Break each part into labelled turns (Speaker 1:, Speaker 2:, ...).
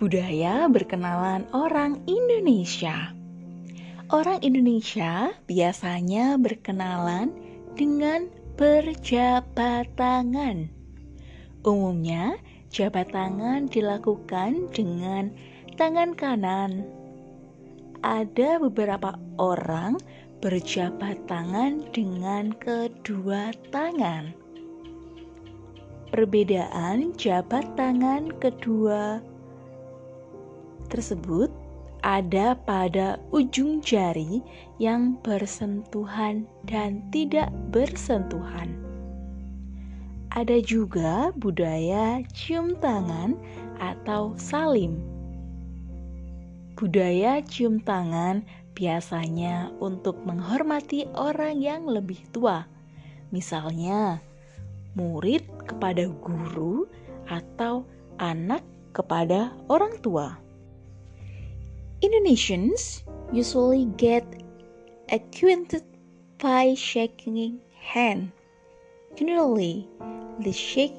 Speaker 1: Budaya berkenalan orang Indonesia. Orang Indonesia biasanya berkenalan dengan berjabat tangan. Umumnya, jabat tangan dilakukan dengan tangan kanan. Ada beberapa orang berjabat tangan dengan kedua tangan. Perbedaan jabat tangan kedua tersebut ada pada ujung jari yang bersentuhan dan tidak bersentuhan. Ada juga budaya cium tangan atau salim. Budaya cium tangan biasanya untuk menghormati orang yang lebih tua, misalnya murid kepada guru atau anak kepada orang tua. Indonesians usually get acquainted by shaking hand. Generally, the shake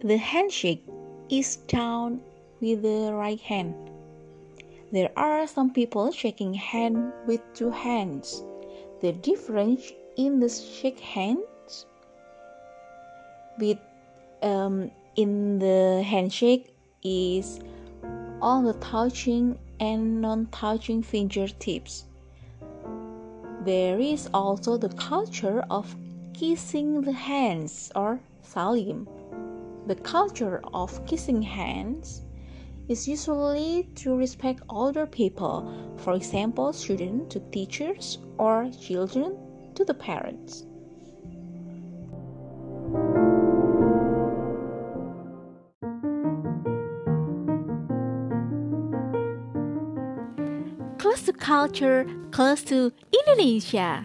Speaker 1: the handshake is done with the right hand. There are some people shaking hand with two hands. The difference in the shake hands with um, in the handshake is all the touching and non touching fingertips. There is also the culture of kissing the hands or salim. The culture of kissing hands is usually to respect older people, for example, students to teachers or children to the parents. Close to culture, close to Indonesia.